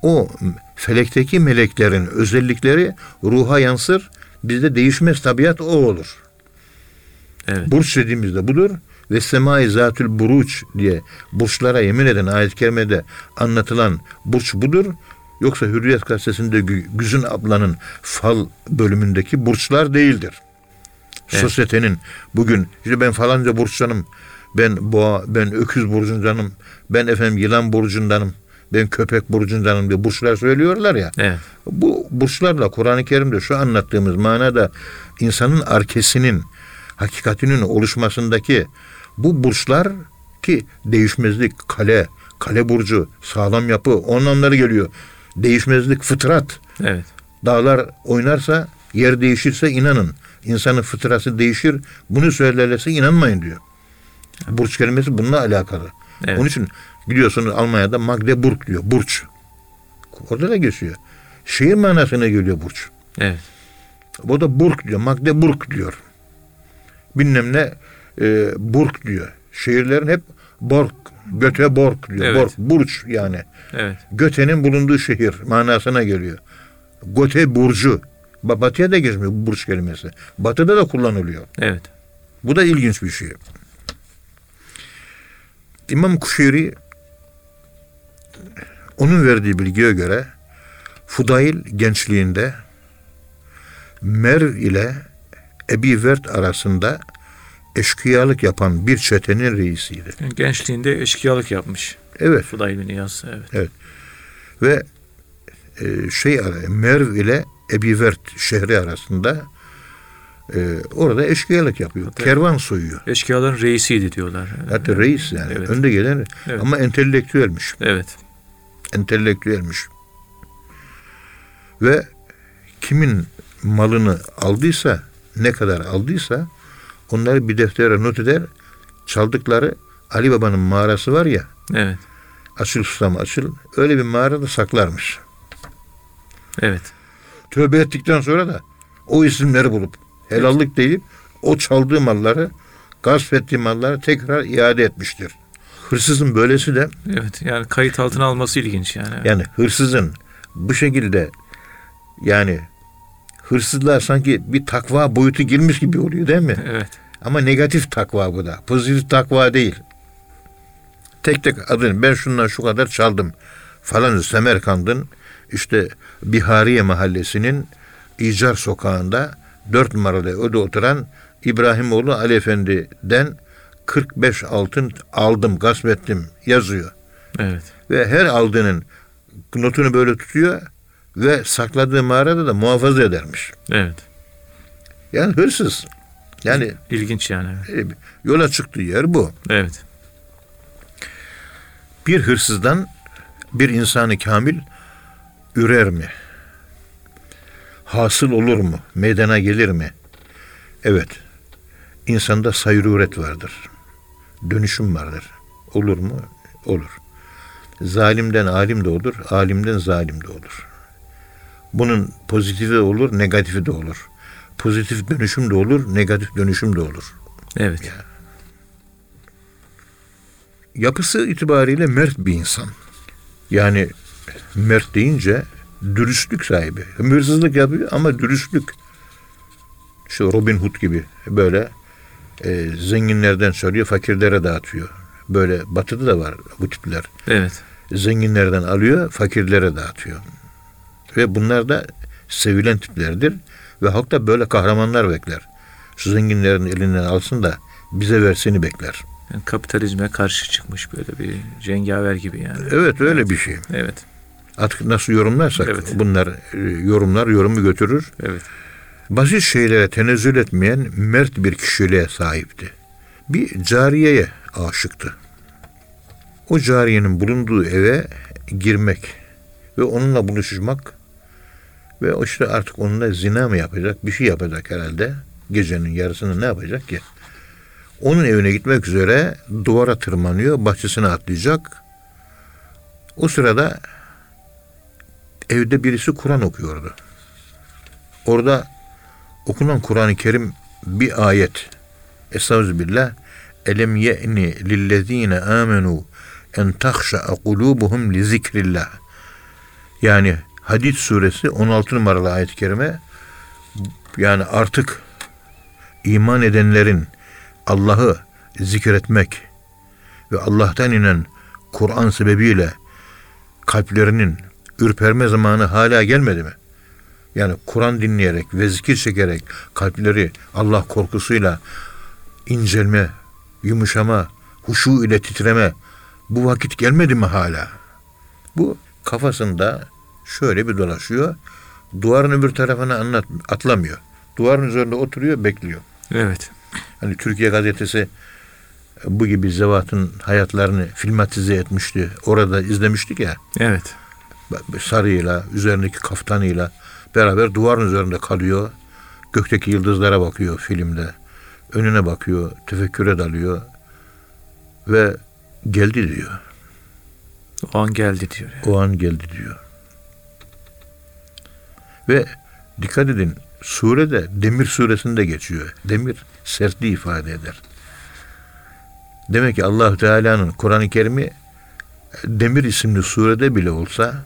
o felekteki meleklerin özellikleri ruha yansır. Bizde değişmez tabiat o olur. Evet. Burç dediğimizde budur. Ve semai zatül buruç diye burçlara yemin eden ayet-i kerimede anlatılan burç budur. Yoksa Hürriyet gazetesinde Gü- Güzün ablanın fal bölümündeki burçlar değildir. Evet. Sosyetenin bugün işte ben falanca burçtanım, ben boğa, ben öküz burcundanım, ben efendim yılan burcundanım, ben köpek burcundanım diye burçlar söylüyorlar ya. Evet. Bu burçlarla Kur'an-ı Kerim'de şu anlattığımız manada insanın arkesinin, hakikatinin oluşmasındaki bu burçlar ki değişmezlik, kale, kale burcu, sağlam yapı, o anlamları geliyor. Değişmezlik, fıtrat. Evet. Dağlar oynarsa, yer değişirse inanın. İnsanın fıtrası değişir. Bunu söylerlerse inanmayın diyor. Burç kelimesi bununla alakalı. Evet. Onun için biliyorsunuz Almanya'da Magdeburg diyor. Burç. Orada da geçiyor. Şehir manasına geliyor burç. Evet. O da Burg diyor. Magdeburg diyor. Bilmem ne e, Burg diyor. Şehirlerin hep Borg. Göteborg diyor. Evet. Borg. Burç yani. Evet. Göte'nin bulunduğu şehir manasına geliyor. Göte burcu. Ba- Batıya da geçmiyor bu burç kelimesi. Batıda da kullanılıyor. Evet. Bu da ilginç bir şey. İmam Kuşeyri onun verdiği bilgiye göre Fudail gençliğinde Merv ile Ebi Vert arasında eşkıyalık yapan bir çetenin reisiydi. Gençliğinde eşkıyalık yapmış. Evet Fudayl bin İyaz. Evet. ve e, şey Merv ile Ebi Vert şehri arasında e, orada eşkıyalık yapıyor. Hatta- Kervan soyuyor. Eşkıyaların reisiydi diyorlar. Hatta reis yani Evet. önde gelen Evet. ama entelektüelmiş. Evet. Entelektüelmiş. Ve kimin malını aldıysa ne kadar aldıysa onları bir deftere not eder. Çaldıkları Ali Baba'nın mağarası var ya Evet. açıl susam açıl öyle bir mağarada saklarmış. Evet. Tövbe ettikten sonra da o isimleri bulup helallik deyip o çaldığı malları gasp ettiği malları tekrar iade etmiştir. Hırsızın böylesi de Evet. Yani kayıt altına alması ilginç yani. Yani hırsızın bu şekilde yani hırsızlığa sanki bir takva boyutu girmiş gibi oluyor değil mi? Evet. Ama negatif takva bu da. Pozitif takva değil. Tek tek adını ben şundan şu kadar çaldım falan Semerkand'ın işte Bihariye mahallesinin İcar sokağında dört numaralı öde oturan İbrahimoğlu Ali Efendi'den 45 altın aldım, gasp ettim yazıyor Evet. ve her aldığının notunu böyle tutuyor ve sakladığı mağarada da muhafaza edermiş. Evet. Yani hırsız. Yani İlginç yani. E, yola çıktığı yer bu. Evet. Bir hırsızdan bir insanı kamil ürer mi? Hasıl olur mu? Meydana gelir mi? Evet. İnsanda sayruret vardır. Dönüşüm vardır. Olur mu? Olur. Zalimden alim de olur, alimden zalim de olur. Bunun pozitifi de olur, negatifi de olur. Pozitif dönüşüm de olur, negatif dönüşüm de olur. Evet. yapısı itibariyle mert bir insan. Yani mert deyince dürüstlük sahibi. Hırsızlık yapıyor ama dürüstlük. Şu Robin Hood gibi böyle e, zenginlerden söylüyor, fakirlere dağıtıyor. Böyle batıda da var bu tipler. Evet. Zenginlerden alıyor, fakirlere dağıtıyor. Ve bunlar da sevilen tiplerdir. Ve halk da böyle kahramanlar bekler. Şu zenginlerin elinden alsın da bize verseni bekler. Yani kapitalizme karşı çıkmış böyle bir cengaver gibi yani. Evet öyle bir şey. Evet. Artık nasıl yorumlarsak Evet. bunlar e, yorumlar yorumu götürür. Evet. Basit şeylere tenezzül etmeyen mert bir kişiliğe sahipti. Bir cariyeye aşıktı. O cariyenin bulunduğu eve girmek ve onunla buluşmak ve işte artık onunla zina mı yapacak, bir şey yapacak herhalde. Gecenin yarısını ne yapacak ki? Onun evine gitmek üzere duvara tırmanıyor, bahçesine atlayacak. O sırada evde birisi Kur'an okuyordu. Orada okunan Kur'an-ı Kerim bir ayet. Estağfirullah. Elem ye'ni lillezine amenu en tahşa'a kulubuhum li zikrillah. Yani Hadid suresi 16 numaralı ayet-i kerime yani artık iman edenlerin Allah'ı zikretmek ve Allah'tan inen Kur'an sebebiyle kalplerinin ürperme zamanı hala gelmedi mi? Yani Kur'an dinleyerek ve zikir çekerek kalpleri Allah korkusuyla incelme, yumuşama, huşu ile titreme bu vakit gelmedi mi hala? Bu kafasında şöyle bir dolaşıyor. Duvarın öbür tarafına anlat, atlamıyor. Duvarın üzerinde oturuyor, bekliyor. Evet. Hani Türkiye gazetesi bu gibi zevatın hayatlarını filmatize etmişti. Orada izlemiştik ya. Evet. Sarıyla, üzerindeki kaftanıyla beraber duvarın üzerinde kalıyor. Gökteki yıldızlara bakıyor filmde. Önüne bakıyor, tefekküre dalıyor. Ve geldi diyor. O an geldi diyor. yani. O an geldi diyor. Ve dikkat edin surede Demir suresinde geçiyor. Demir sertliği ifade eder. Demek ki Allah Teala'nın Kur'an-ı Kerim'i Demir isimli surede bile olsa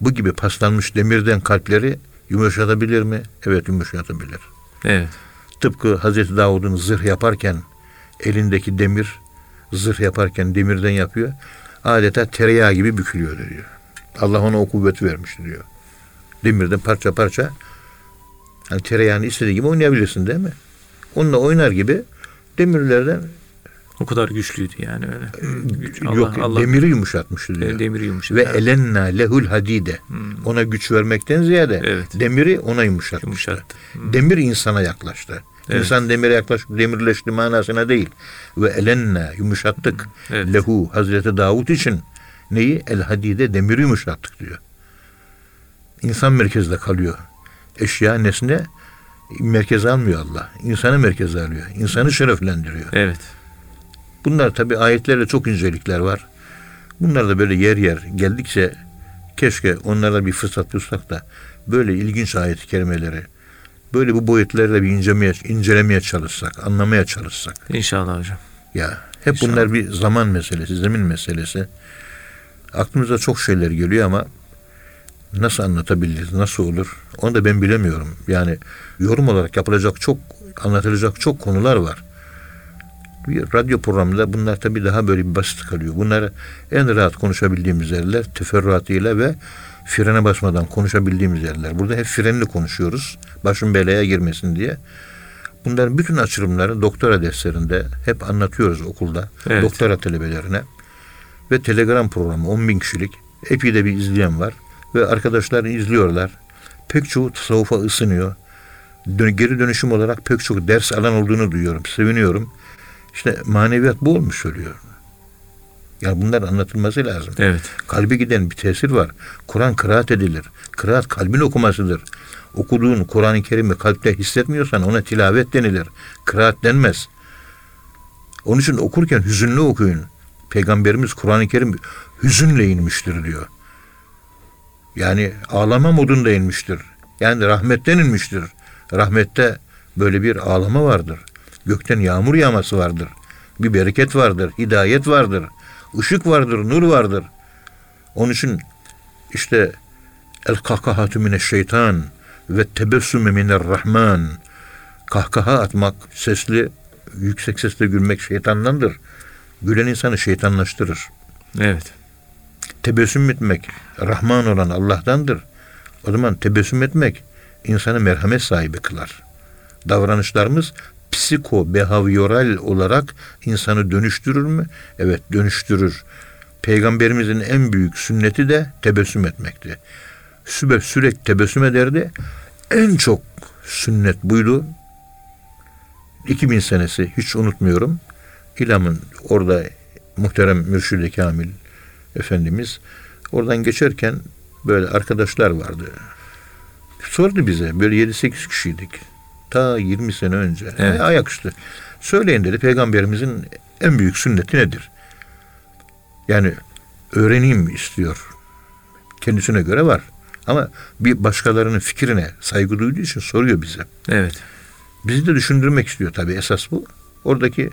bu gibi paslanmış demirden kalpleri yumuşatabilir mi? Evet yumuşatabilir. Evet. Tıpkı Hazreti Davud'un zırh yaparken elindeki demir zırh yaparken demirden yapıyor. Adeta tereyağı gibi bükülüyor diyor. Allah ona o kuvveti vermiş diyor. Demirden parça parça hani tereyağını istediği gibi oynayabilirsin değil mi? Onunla oynar gibi demirlerden O kadar güçlüydü yani öyle. Güç- yok demiri yumuşatmıştı diyor. demiri yumuşadı. Ve Evet. elenna lehul hadide. Ona güç vermekten ziyade Evet. demiri ona yumuşatmıştı. Yumuşattı. Demir insana yaklaştı. Evet. İnsan demire yaklaşıp demirleşti manasına değil. Ve elenna yumuşattık. Evet. Lehu Hazreti Davut için neyi? El hadide demiri yumuşattık diyor. İnsan merkezde kalıyor. Eşya nesne merkeze almıyor Allah. İnsanı merkeze alıyor. İnsanı şereflendiriyor. Evet. Bunlar tabi ayetlerle çok incelikler var. Bunlar da böyle yer yer geldikçe keşke onlara bir fırsat bulsak da böyle ilginç ayet-i kerimeleri böyle bu boyutlarla bir incelemeye, incelemeye çalışsak, anlamaya çalışsak. İnşallah hocam. Ya hep İnşallah. bunlar bir zaman meselesi, zemin meselesi. Aklımıza çok şeyler geliyor ama nasıl anlatabiliriz, nasıl olur onu da ben bilemiyorum. Yani yorum olarak yapılacak çok, anlatılacak çok konular var. Bir radyo programında bunlar tabii daha böyle bir basit kalıyor. Bunları en rahat konuşabildiğimiz yerler teferruatıyla ve frene basmadan konuşabildiğimiz yerler. Burada hep frenli konuşuyoruz. Başın belaya girmesin diye. Bunların bütün açılımları doktora derslerinde hep anlatıyoruz okulda. Evet. Doktora talebelerine. Ve telegram programı 10 bin kişilik. Epey de bir izleyen var. Ve arkadaşlar izliyorlar. Pek çoğu tasavvufa ısınıyor. Dön- geri dönüşüm olarak pek çok ders alan olduğunu duyuyorum. Seviniyorum. İşte maneviyat bu olmuş söylüyor. Yani bunlar anlatılması lazım. Evet. Kalbe giden bir tesir var. Kur'an kıraat edilir. Kıraat kalbin okumasıdır. Okuduğun Kur'an-ı Kerim'i kalpte hissetmiyorsan ona tilavet denilir. Kıraat denmez. Onun için okurken hüzünlü okuyun. Peygamberimiz Kur'an-ı Kerim hüzünle inmiştir diyor. Yani ağlama modunda inmiştir. Yani rahmetten inmiştir. Rahmette böyle bir ağlama vardır. Gökten yağmur yağması vardır. Bir bereket vardır, hidayet vardır. ışık vardır, nur vardır. Onun için işte el kahkahatu mine şeytan ve tebessüme miner rahman. Kahkaha atmak, sesli, yüksek sesle gülmek şeytandandır. Gülen insanı şeytanlaştırır. Evet. Tebessüm etmek Rahman olan Allah'tandır. O zaman tebessüm etmek insanı merhamet sahibi kılar. Davranışlarımız psiko behavioral olarak insanı dönüştürür mü? Evet dönüştürür. Peygamberimizin en büyük sünneti de tebessüm etmekti. Sübe sürekli tebessüm ederdi. En çok sünnet buydu. 2000 senesi hiç unutmuyorum. İlam'ın orada muhterem Mürşid-i Kamil Efendimiz oradan geçerken böyle arkadaşlar vardı. Sordu bize böyle 7-8 kişiydik. Ta 20 sene önce. Evet. Ayaküstü. Söyleyin dedi peygamberimizin en büyük sünneti nedir? Yani öğreneyim istiyor. Kendisine göre var. Ama bir başkalarının fikrine saygı duyduğu için soruyor bize. Evet. Bizi de düşündürmek istiyor tabii esas bu. Oradaki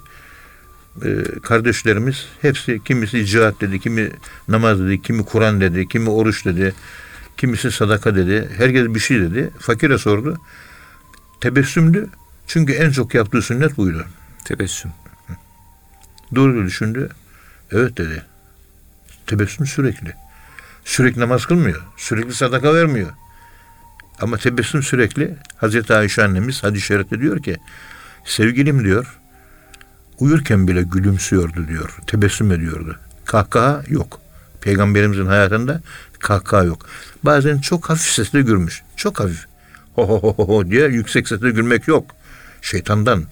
e, kardeşlerimiz hepsi kimisi cihat dedi, kimi namaz dedi, kimi Kur'an dedi, kimi oruç dedi, kimisi sadaka dedi. Herkes bir şey dedi. Fakire sordu. Tebessümdü. Çünkü en çok yaptığı sünnet buydu. Tebessüm. Durdu düşündü. Evet dedi. Tebessüm sürekli. Sürekli namaz kılmıyor. Sürekli sadaka vermiyor. Ama tebessüm sürekli. Hazreti Ayşe annemiz hadis-i şerifte diyor ki sevgilim diyor uyurken bile gülümsüyordu diyor. Tebessüm ediyordu. Kahkaha yok. Peygamberimizin hayatında kahkaha yok. Bazen çok hafif sesle gülmüş. Çok hafif. Ho ho ho ho diye yüksek sesle gülmek yok. Şeytandan.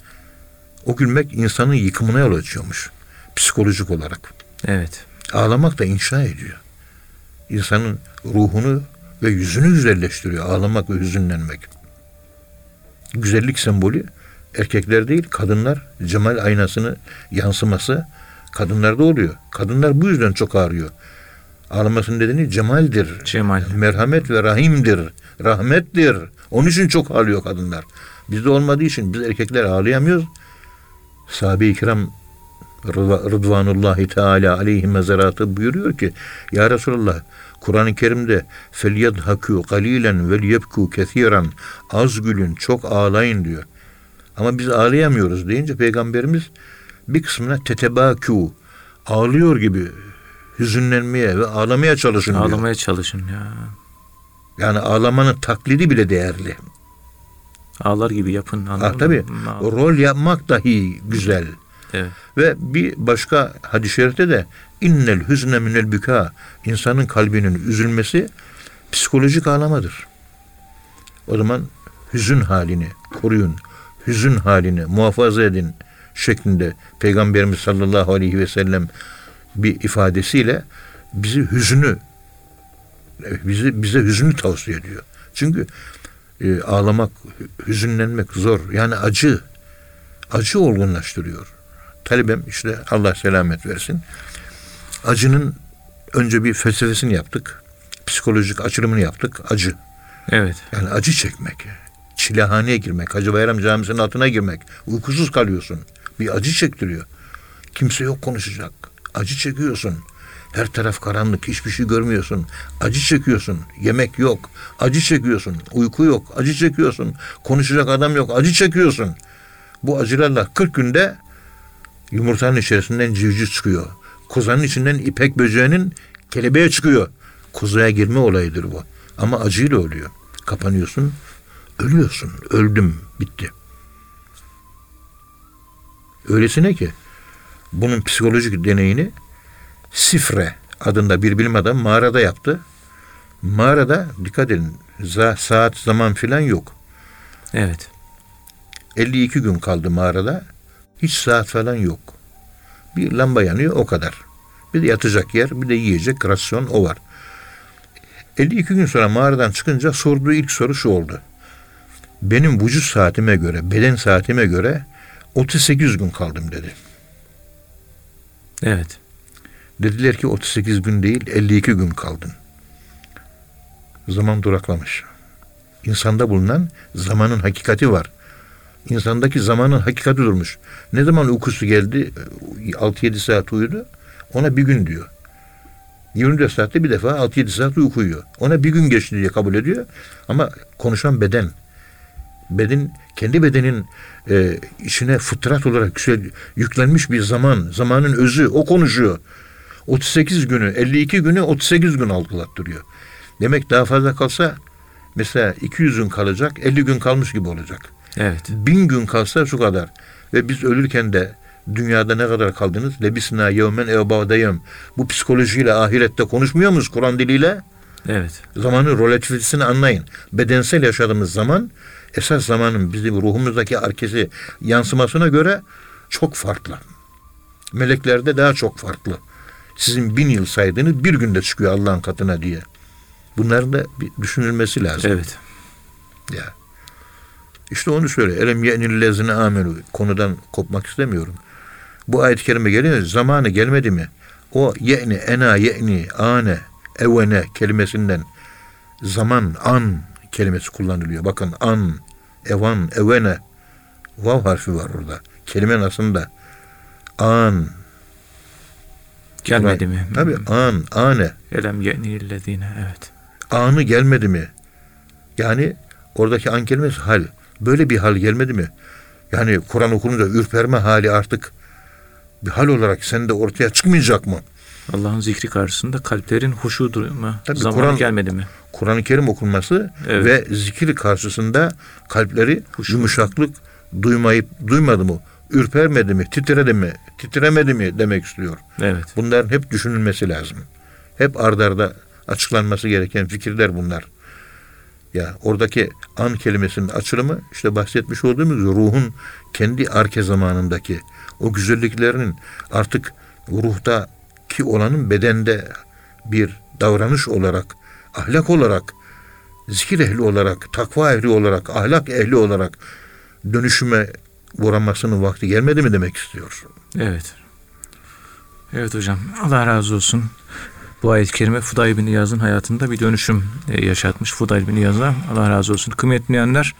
O gülmek insanın yıkımına yol açıyormuş. Psikolojik olarak. Evet. Ağlamak da inşa ediyor. İnsanın ruhunu ve yüzünü güzelleştiriyor. Ağlamak ve hüzünlenmek. Güzellik sembolü erkekler değil kadınlar cemal aynasını yansıması kadınlarda oluyor. Kadınlar bu yüzden çok ağrıyor. Ağlamasının nedeni cemaldir. Cemal. Merhamet ve rahimdir. Rahmettir. Onun için çok ağlıyor kadınlar. Bizde olmadığı için biz erkekler ağlayamıyoruz. Sahabe-i kiram Rıdvanullahi Teala aleyhi mezeratı buyuruyor ki Ya Resulallah Kur'an-ı Kerim'de felyedhakü galilen vel yebku kethiren az gülün çok ağlayın diyor. Ama biz ağlayamıyoruz deyince peygamberimiz bir kısmına tetebakü ağlıyor gibi hüzünlenmeye ve ağlamaya çalışın ağlamaya diyor. Ağlamaya çalışın ya. Yani ağlamanın taklidi bile değerli. Ağlar gibi yapın. Anladın tabii mı? Ağ- rol yapmak dahi güzel. Evet. Ve bir başka hadis-i şerifte de innel hüzne minel büka insanın kalbinin üzülmesi psikolojik ağlamadır. O zaman hüzün halini koruyun. Hüzün halini muhafaza edin şeklinde Peygamberimiz sallallahu aleyhi ve sellem bir ifadesiyle bizi hüzünü bizi bize hüzünü tavsiye ediyor. Çünkü e, ağlamak, hüzünlenmek zor. Yani acı acı olgunlaştırıyor. Talibem işte Allah selamet versin. Acının önce bir felsefesini yaptık. Psikolojik açılımını yaptık. Acı. Evet. Yani acı çekmek. Çilehaneye girmek. Hacı Bayram Camisi'nin altına girmek. Uykusuz kalıyorsun. Bir acı çektiriyor. Kimse yok konuşacak. Acı çekiyorsun. Her taraf karanlık. Hiçbir şey görmüyorsun. Acı çekiyorsun. Yemek yok. Acı çekiyorsun. Uyku yok. Acı çekiyorsun. Konuşacak adam yok. Acı çekiyorsun. Bu acılarla 40 günde yumurtanın içerisinden civciv çıkıyor. Kozanın içinden ipek böceğinin kelebeğe çıkıyor. Kozaya girme olayıdır bu. Ama acıyla oluyor. Kapanıyorsun, ölüyorsun. Öldüm, bitti. Öylesine ki bunun psikolojik deneyini Sifre adında bir bilim adamı mağarada yaptı. Mağarada dikkat edin za- saat zaman filan yok. Evet. 52 gün kaldı mağarada. Hiç saat falan yok. Bir lamba yanıyor o kadar. Bir de yatacak yer, bir de yiyecek rasyon o var. 52 gün sonra mağaradan çıkınca sorduğu ilk soru şu oldu. Benim vücut saatime göre, beden saatime göre 38 gün kaldım dedi. Evet. Dediler ki 38 gün değil 52 gün kaldın. Zaman duraklamış. İnsanda bulunan zamanın hakikati var. İnsandaki zamanın hakikati durmuş. Ne zaman uykusu geldi 6-7 saat uyudu ona bir gün diyor. 24 saatte bir defa 6-7 saat uyku uyuyor. Ona bir gün geçti diye kabul ediyor. Ama konuşan beden. Beden kendi bedenin e, içine fıtrat olarak yüklenmiş bir zaman. Zamanın özü o konuşuyor. 38 günü 52 günü 38 gün algılattırıyor. Demek daha fazla kalsa mesela 200 gün kalacak 50 gün kalmış gibi olacak. Evet. Bin gün kalsa şu kadar. Ve biz ölürken de dünyada ne kadar kaldınız? Lebisna yevmen evbadayım. Bu psikolojiyle ahirette konuşmuyor muyuz Kur'an diliyle? Evet. Zamanın relatifitesini anlayın. Bedensel yaşadığımız zaman esas zamanın bizim ruhumuzdaki arkesi yansımasına göre çok farklı. Meleklerde daha çok farklı. Sizin bin yıl saydığınız bir günde çıkıyor Allah'ın katına diye. Bunların da bir düşünülmesi lazım. Evet. Ya. İşte onu söyle. Elem ye'nil lezine amenu. Konudan kopmak istemiyorum. Bu ayet-i kerime geliyor. Zamanı gelmedi mi? O ye'ni, ena, ye'ni, ane, evene kelimesinden zaman, an kelimesi kullanılıyor. Bakın an, evan, evene vav harfi var orada. Kelimenin aslında an. Gelmedi mi? Tabii an, ane. Elem yenillezine evet. Anı gelmedi mi? Yani oradaki an kelimesi hal. Böyle bir hal gelmedi mi? Yani Kur'an okununca ürperme hali artık bir hal olarak sende ortaya çıkmayacak mı? Allah'ın zikri karşısında kalplerin huşu durumu Tabii zamanı Kur'an- gelmedi mi? Kur'an-ı Kerim okunması Evet. ve zikir karşısında kalpleri Huşu. yumuşaklık duymayıp duymadı mı? Ürpermedi mi? Titredi mi? Titremedi mi demek istiyor. Evet. Bunların hep düşünülmesi lazım. Hep ardarda açıklanması gereken fikirler bunlar. Ya oradaki an kelimesinin açılımı işte bahsetmiş olduğumuz ruhun kendi arke zamanındaki o güzelliklerinin artık ruhtaki olanın bedende bir davranış olarak, ahlak olarak, zikir ehli olarak, takva ehli olarak, ahlak ehli olarak dönüşüme uğramasının vakti gelmedi mi demek istiyor. Evet. Evet hocam. Allah razı olsun. Bu ayet-i kerime Fudayl bin İyaz'ın hayatında bir dönüşüm e, yaşatmış. Fudayl bin İyaz'a Allah razı olsun. Kıymetli dinleyenler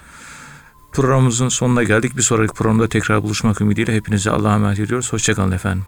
programımızın sonuna geldik. Bir sonraki programda tekrar buluşmak ümidiyle hepinize Allah'a emanet ediyoruz. Hoşçakalın efendim.